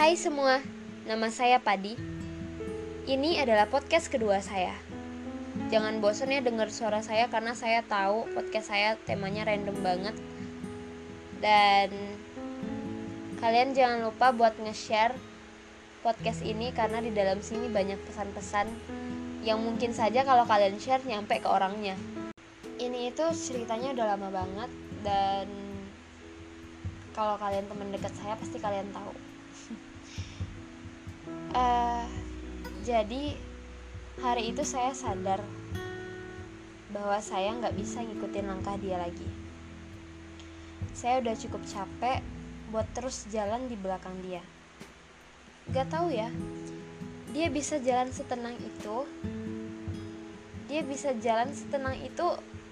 Hai semua, nama saya Padi. Ini adalah podcast kedua saya. Jangan bosan ya dengar suara saya karena saya tahu podcast saya temanya random banget. Dan kalian jangan lupa buat nge-share podcast ini karena di dalam sini banyak pesan-pesan yang mungkin saja kalau kalian share nyampe ke orangnya. Ini itu ceritanya udah lama banget dan kalau kalian teman dekat saya pasti kalian tahu uh, jadi hari itu saya sadar bahwa saya nggak bisa ngikutin langkah dia lagi. Saya udah cukup capek buat terus jalan di belakang dia. Gak tahu ya dia bisa jalan setenang itu dia bisa jalan setenang itu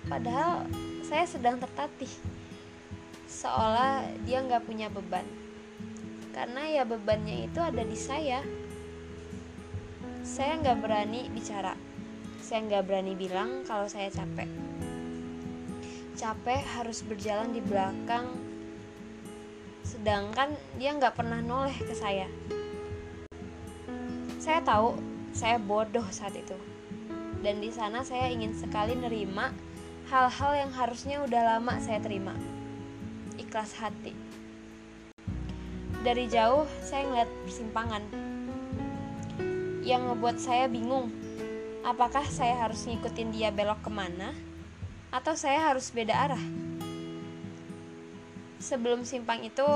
padahal saya sedang tertatih. Seolah dia nggak punya beban karena ya bebannya itu ada di saya. Saya nggak berani bicara. Saya nggak berani bilang kalau saya capek. Capek harus berjalan di belakang. Sedangkan dia nggak pernah noleh ke saya. Saya tahu saya bodoh saat itu. Dan di sana saya ingin sekali nerima hal-hal yang harusnya udah lama saya terima. Ikhlas hati dari jauh saya ngeliat persimpangan. Yang ngebuat saya bingung apakah saya harus ngikutin dia belok ke mana atau saya harus beda arah? Sebelum simpang itu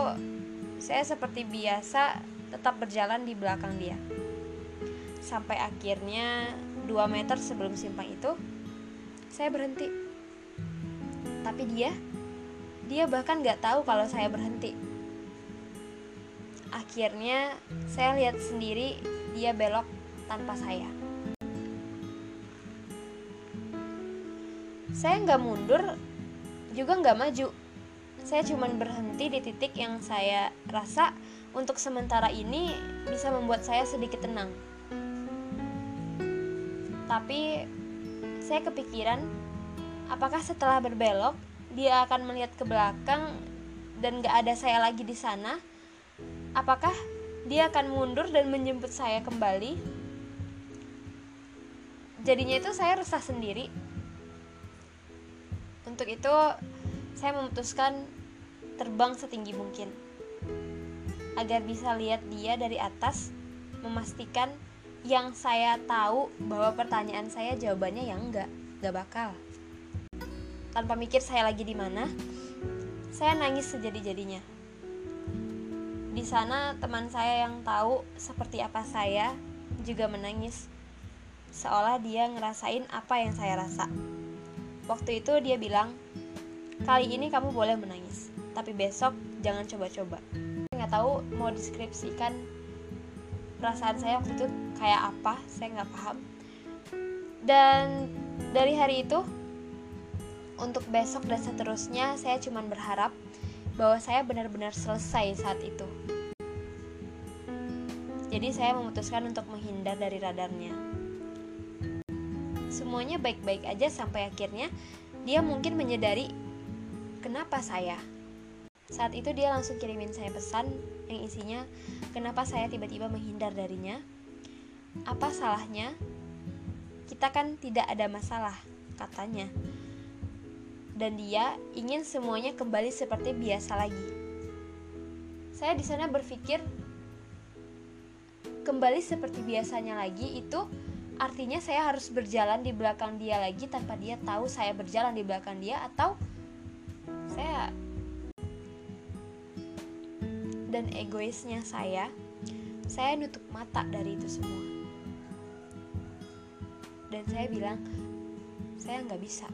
saya seperti biasa tetap berjalan di belakang dia. Sampai akhirnya 2 meter sebelum simpang itu saya berhenti. Tapi dia dia bahkan gak tahu kalau saya berhenti akhirnya saya lihat sendiri dia belok tanpa saya. Saya nggak mundur, juga nggak maju. Saya cuma berhenti di titik yang saya rasa untuk sementara ini bisa membuat saya sedikit tenang. Tapi saya kepikiran, apakah setelah berbelok dia akan melihat ke belakang dan gak ada saya lagi di sana? Apakah dia akan mundur dan menjemput saya kembali? jadinya itu saya resah sendiri. Untuk itu saya memutuskan terbang setinggi mungkin. Agar bisa lihat dia dari atas memastikan yang saya tahu bahwa pertanyaan saya jawabannya yang enggak enggak bakal. Tanpa mikir saya lagi di mana saya nangis sejadi-jadinya di sana teman saya yang tahu seperti apa saya juga menangis seolah dia ngerasain apa yang saya rasa. Waktu itu dia bilang, kali ini kamu boleh menangis, tapi besok jangan coba-coba. Nggak tahu mau deskripsikan perasaan saya waktu itu kayak apa, saya nggak paham. Dan dari hari itu, untuk besok dan seterusnya saya cuma berharap bahwa saya benar-benar selesai saat itu. Jadi saya memutuskan untuk menghindar dari radarnya semuanya baik-baik aja sampai akhirnya dia mungkin menyadari kenapa saya. Saat itu dia langsung kirimin saya pesan yang isinya kenapa saya tiba-tiba menghindar darinya. Apa salahnya? Kita kan tidak ada masalah, katanya. Dan dia ingin semuanya kembali seperti biasa lagi. Saya di sana berpikir kembali seperti biasanya lagi itu artinya saya harus berjalan di belakang dia lagi tanpa dia tahu saya berjalan di belakang dia atau saya dan egoisnya saya saya nutup mata dari itu semua dan saya bilang saya nggak bisa